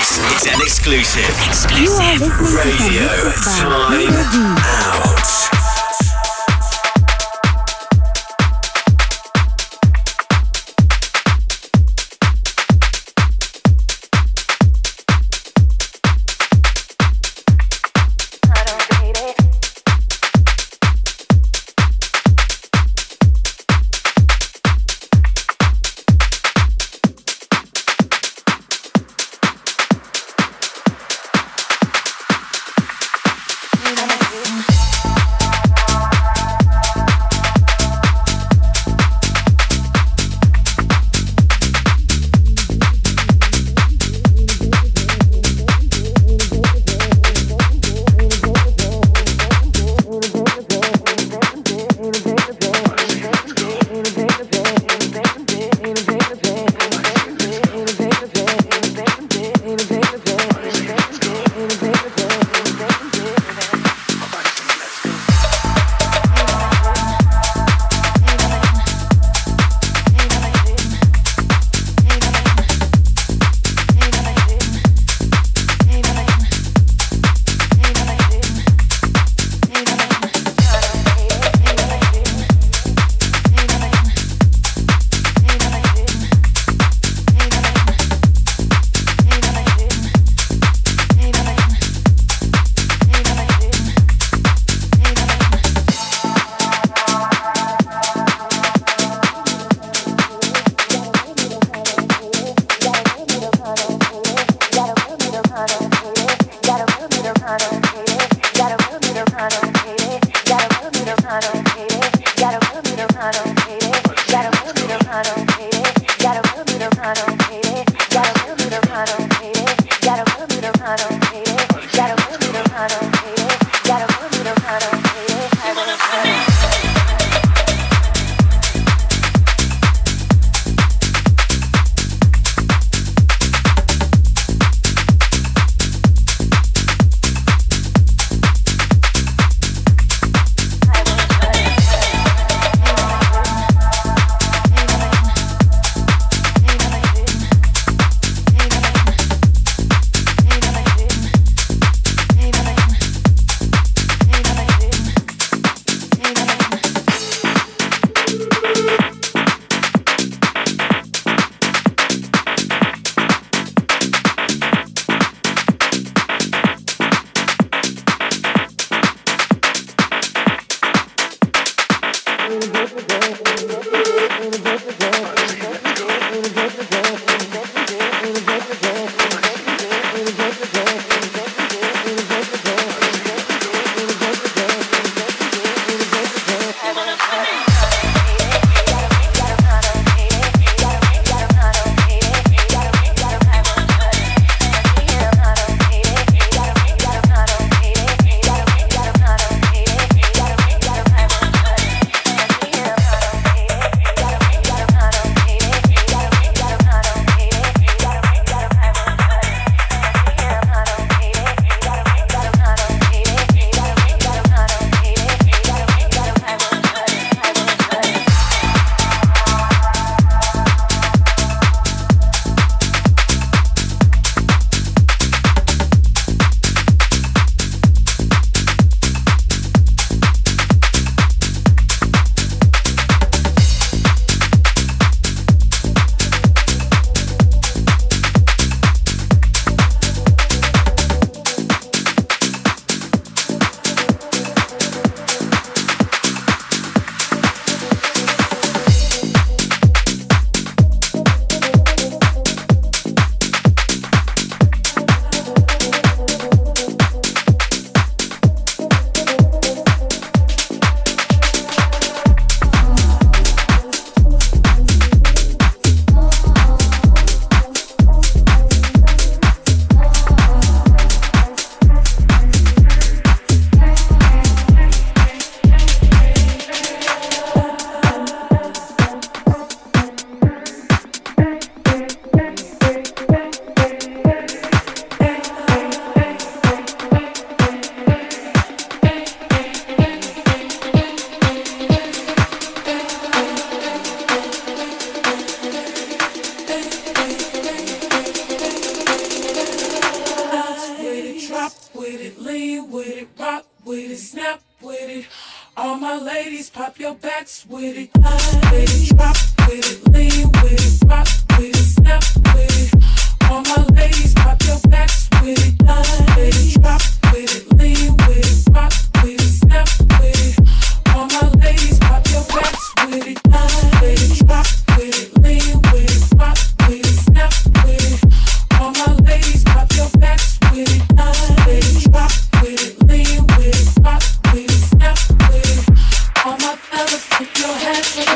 This is an exclusive. You are Exclusive. listening to Radio some mixes by time out. Gotta put me to I.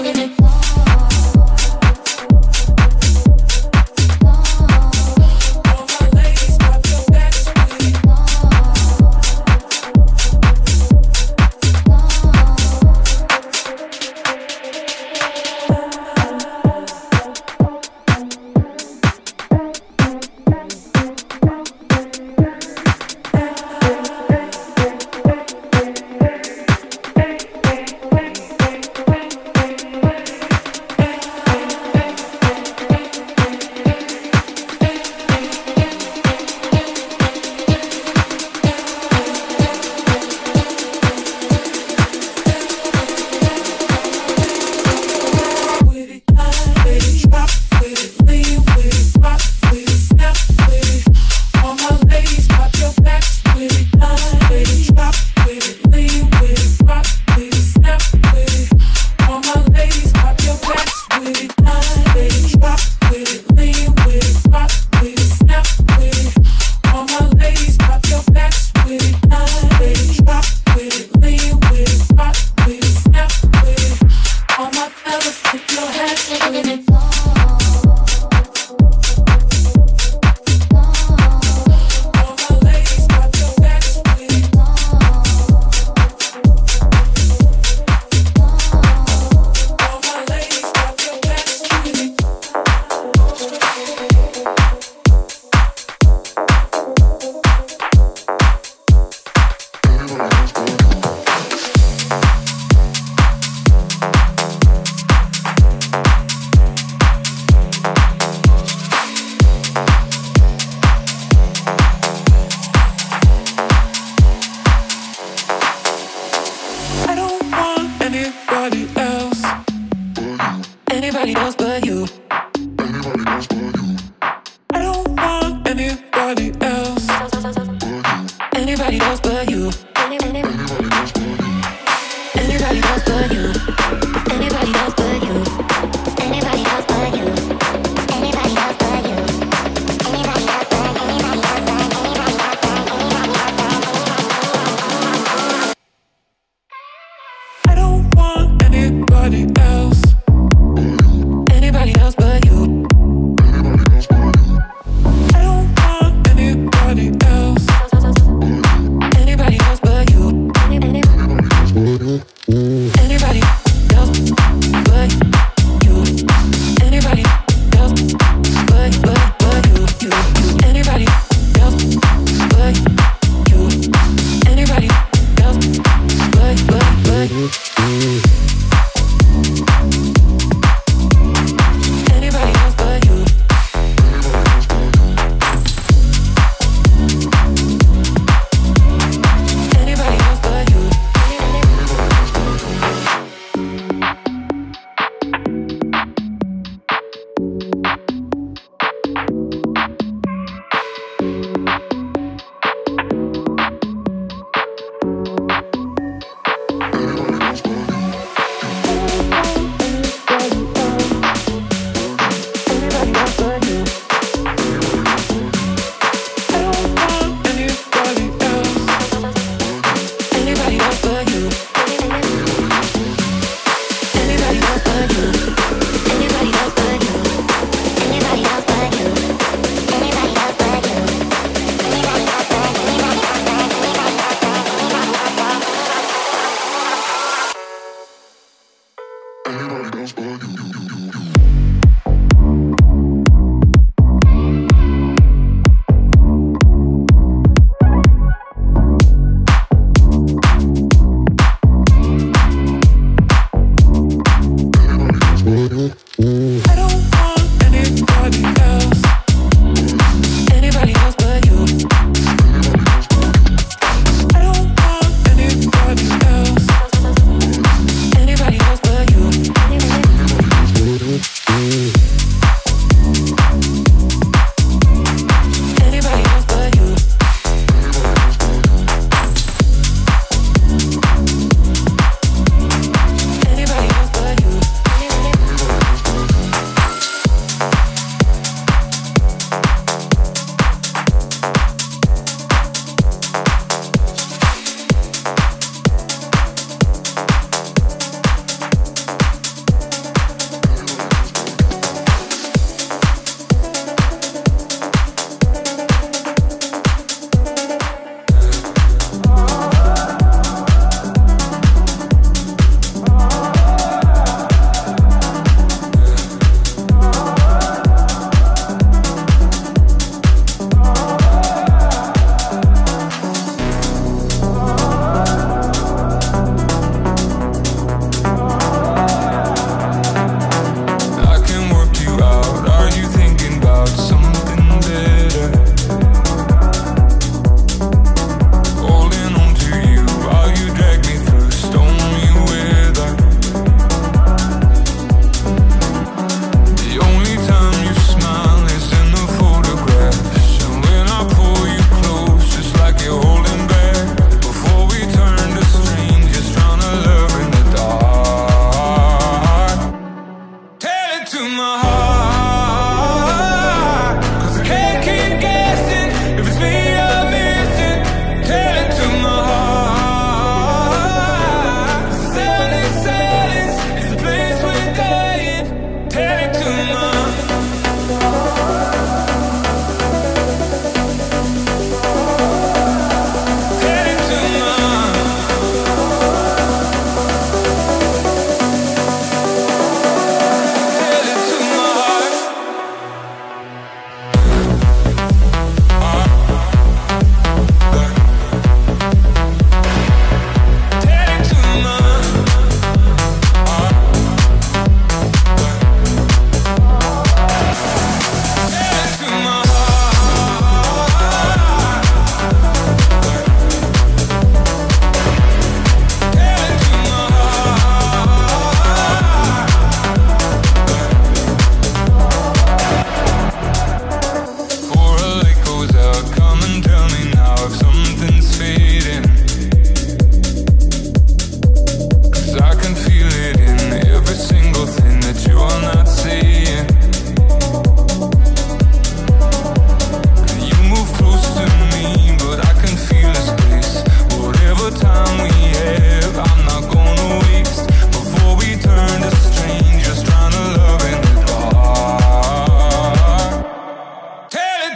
hands with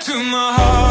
swap my place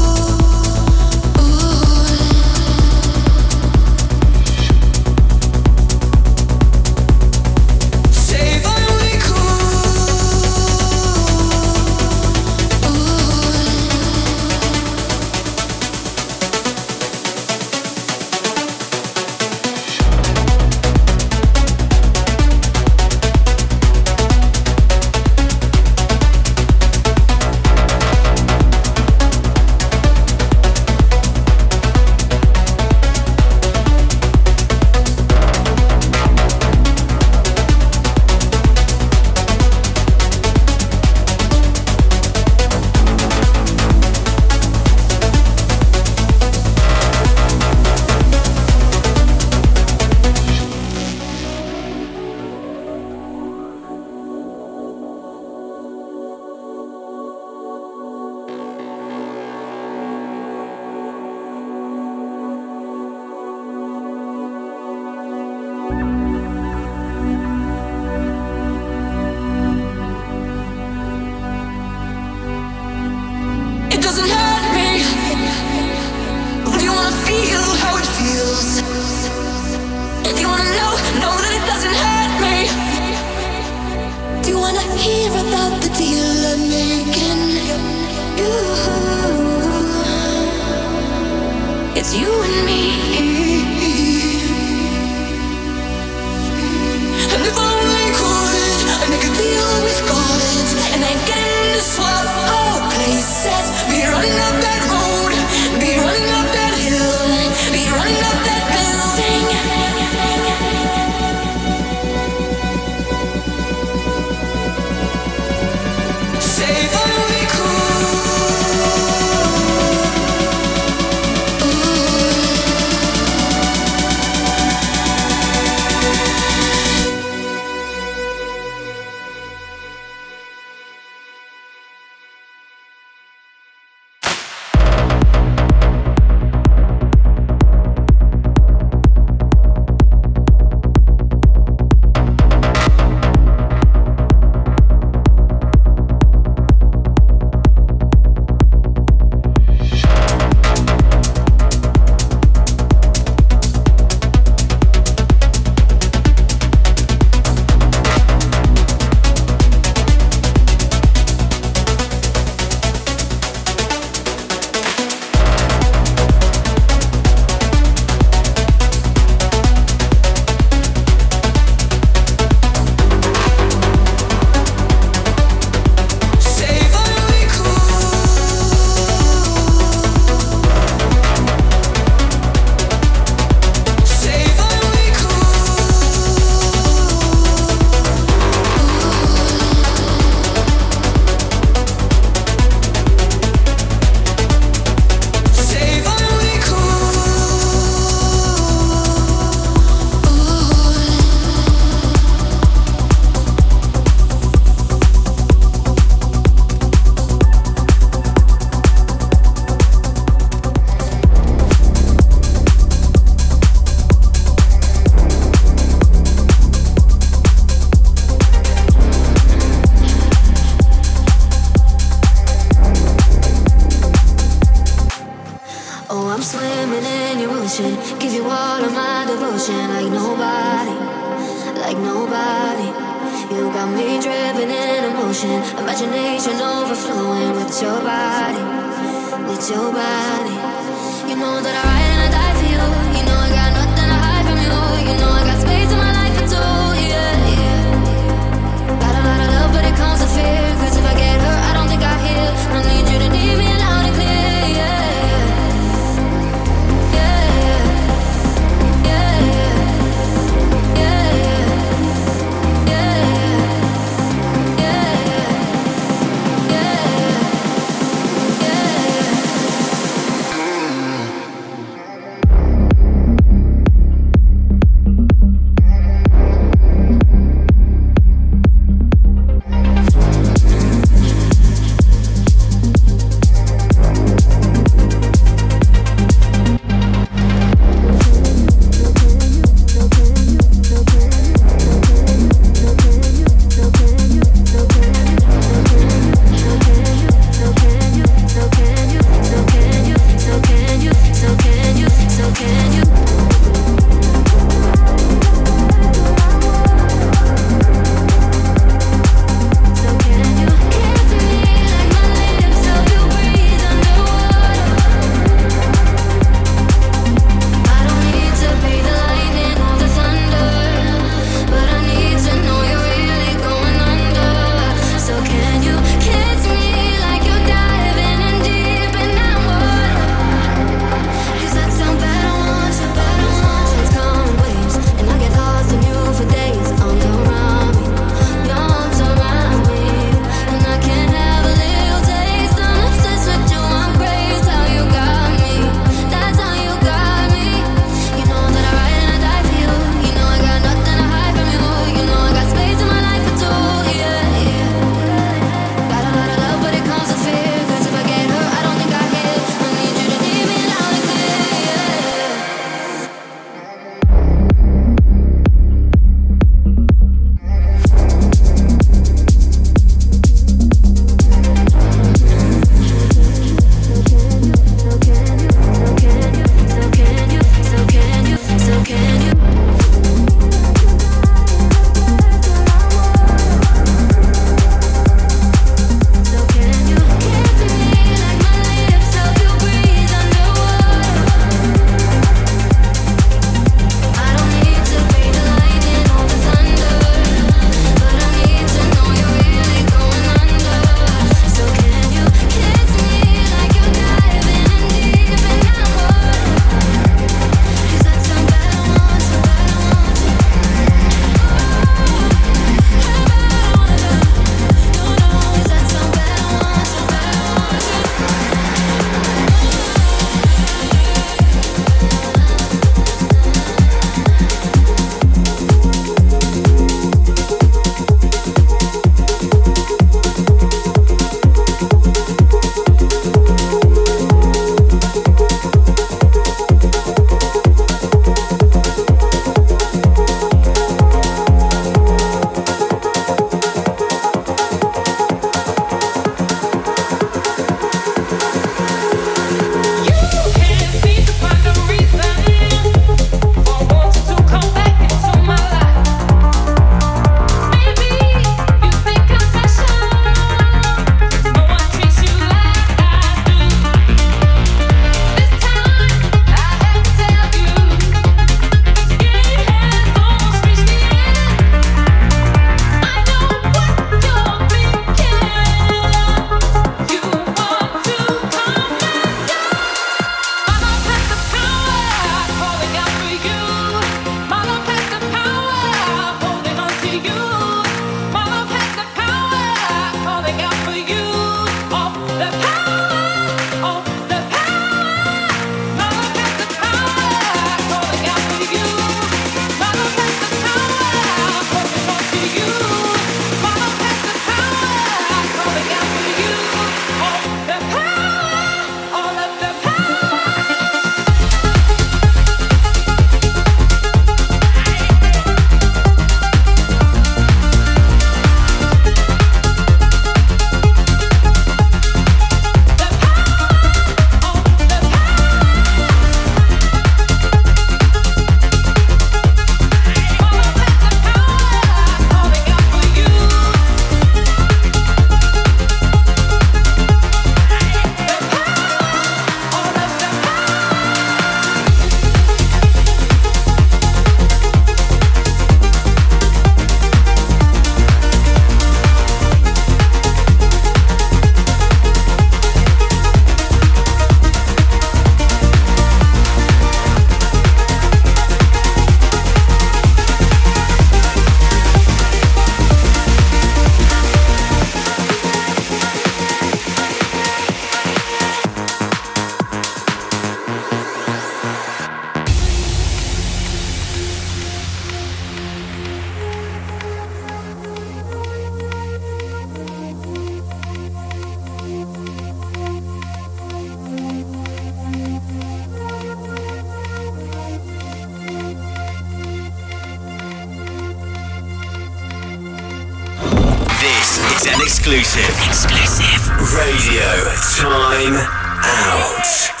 exclusive. Radio time out.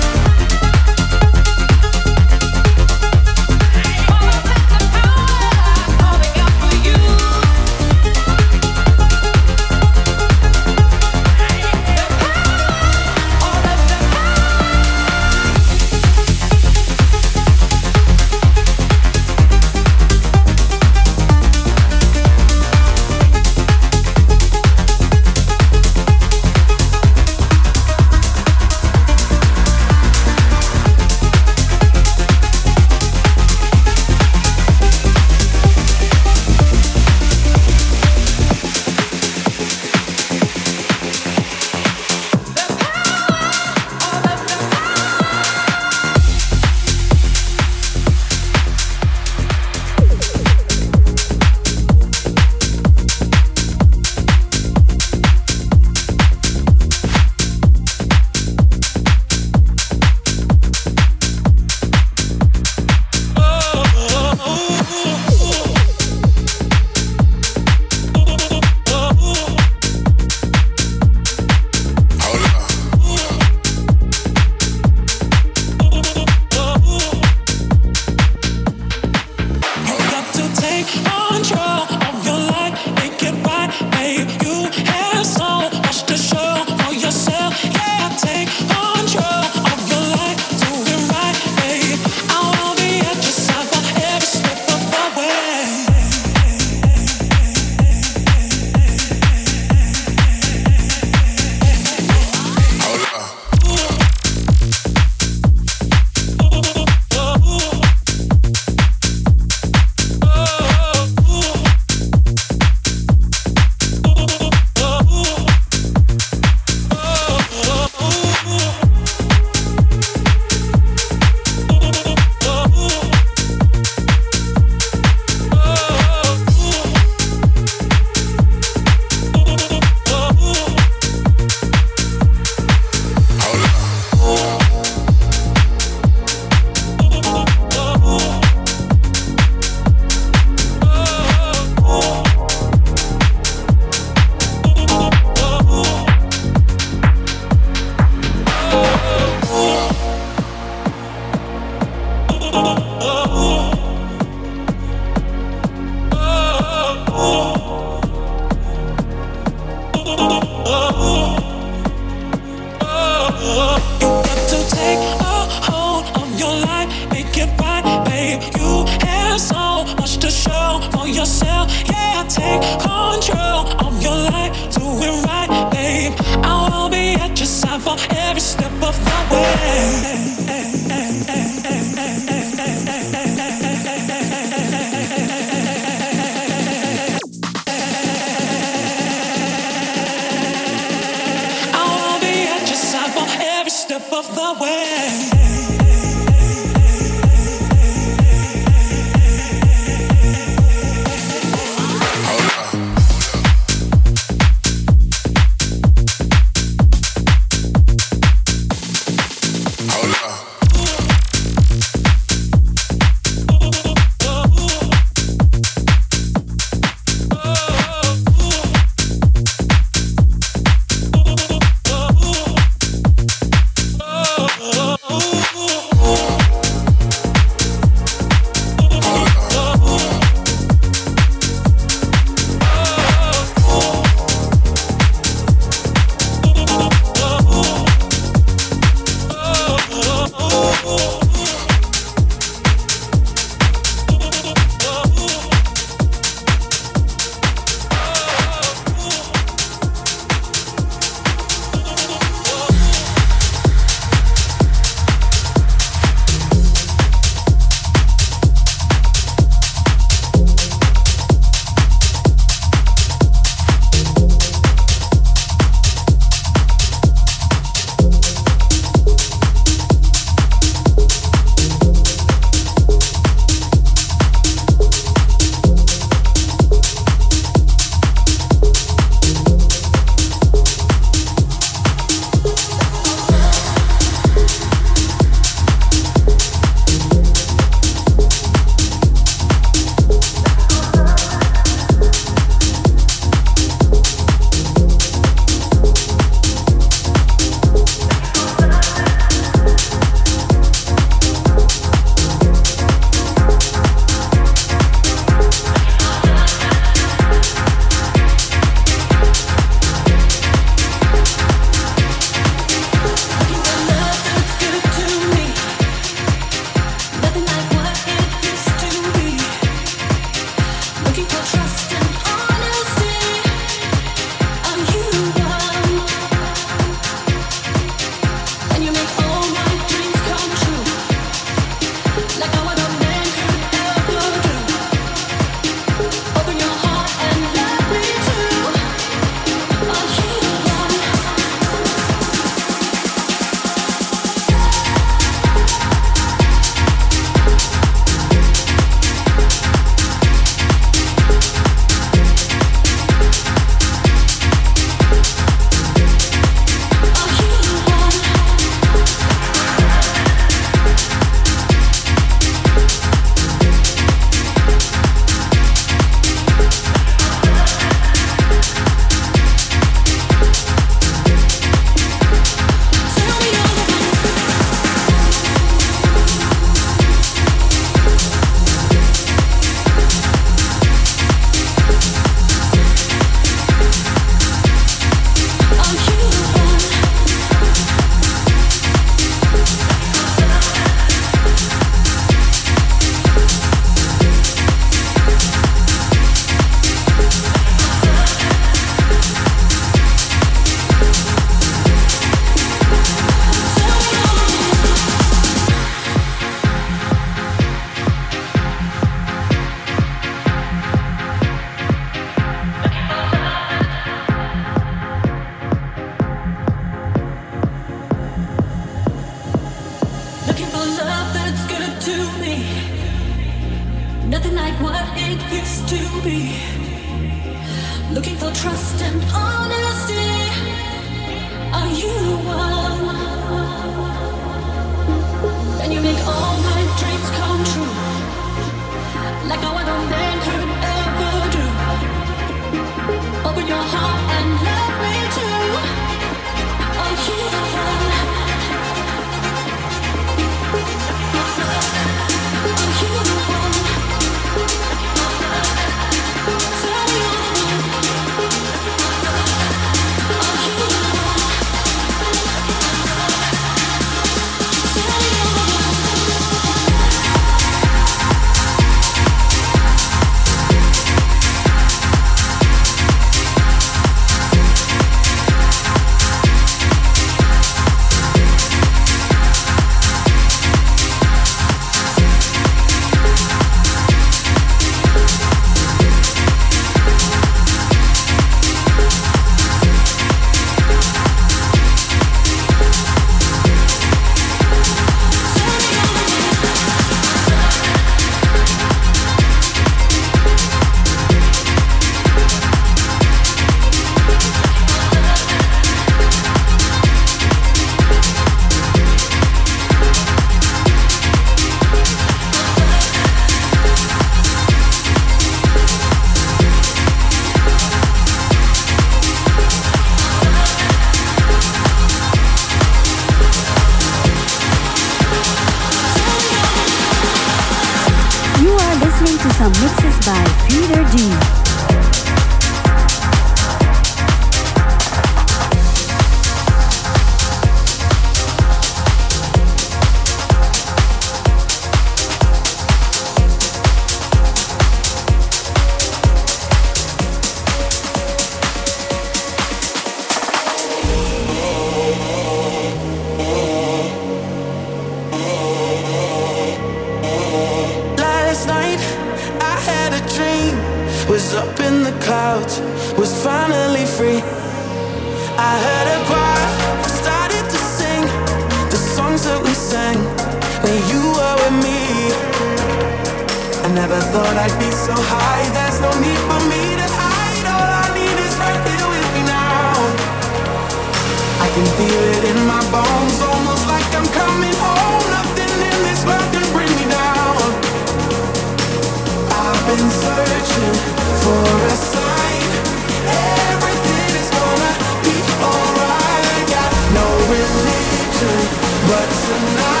But tonight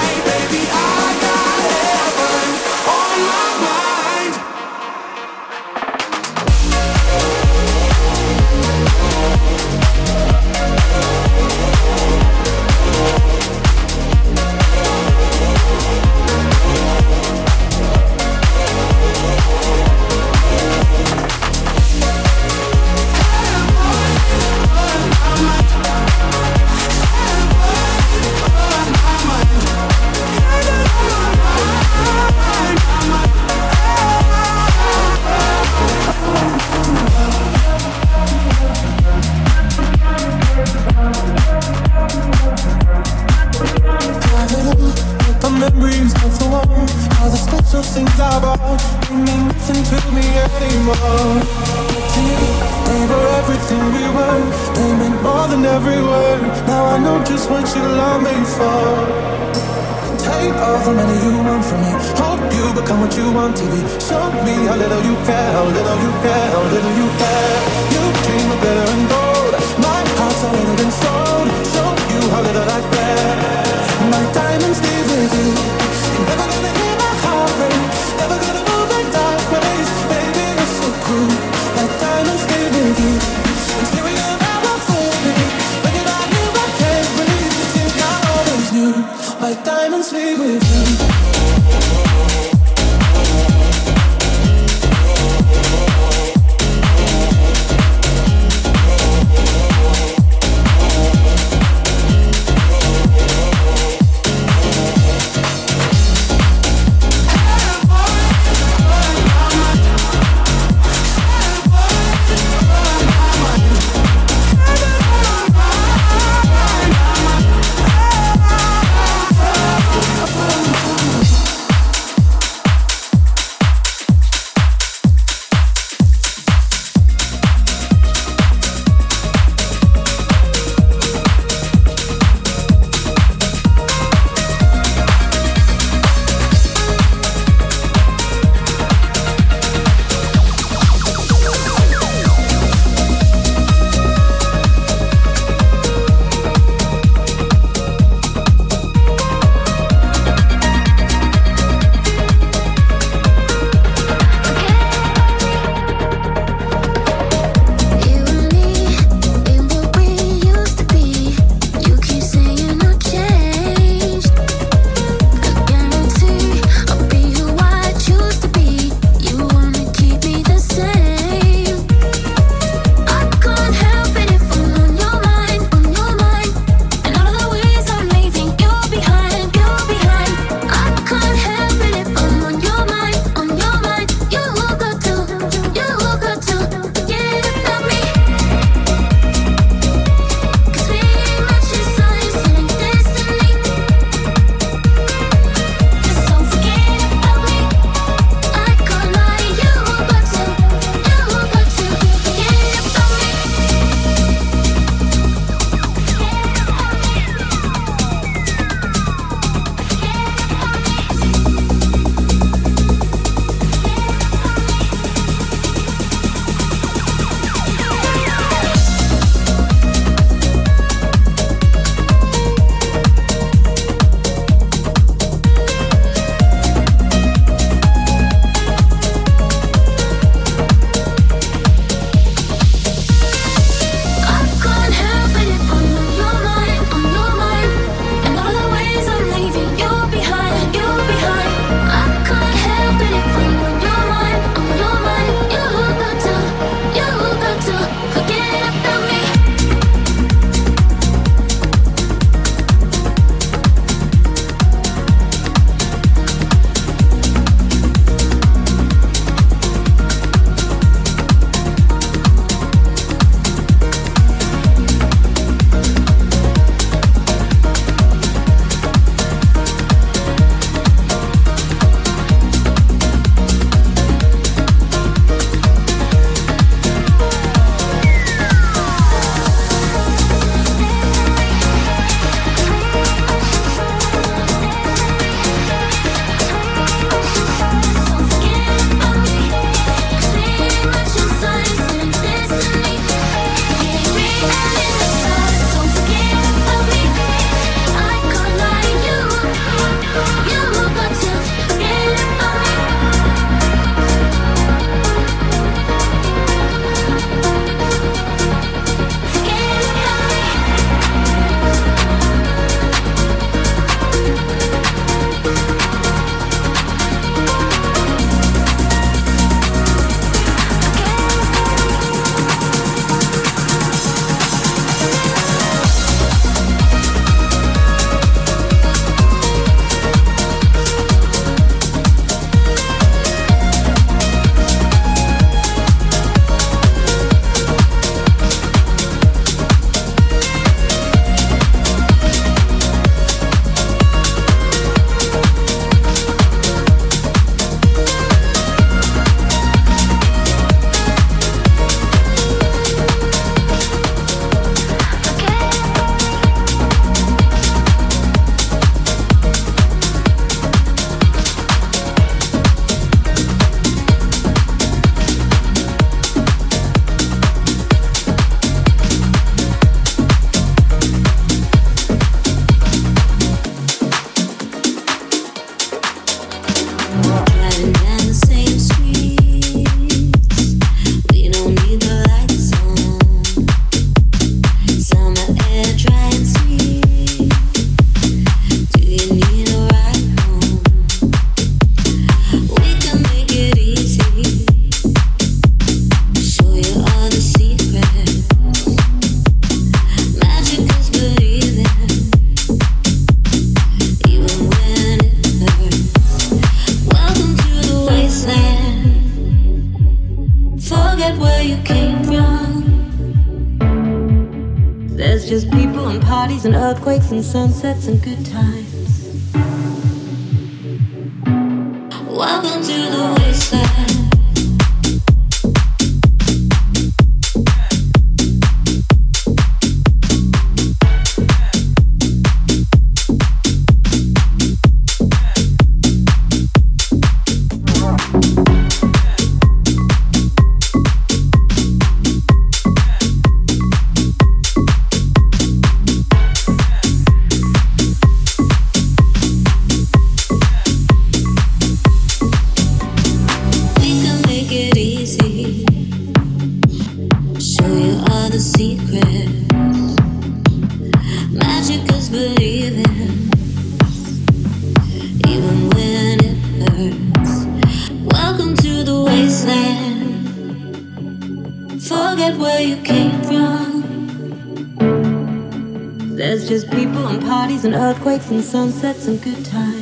earthquakes and sunsets and good times.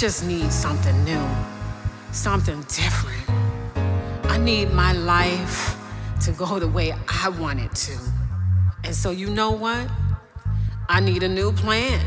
Just need something new, something different. I need my life to go the way I want it to. And so, you know what? I need a new plan.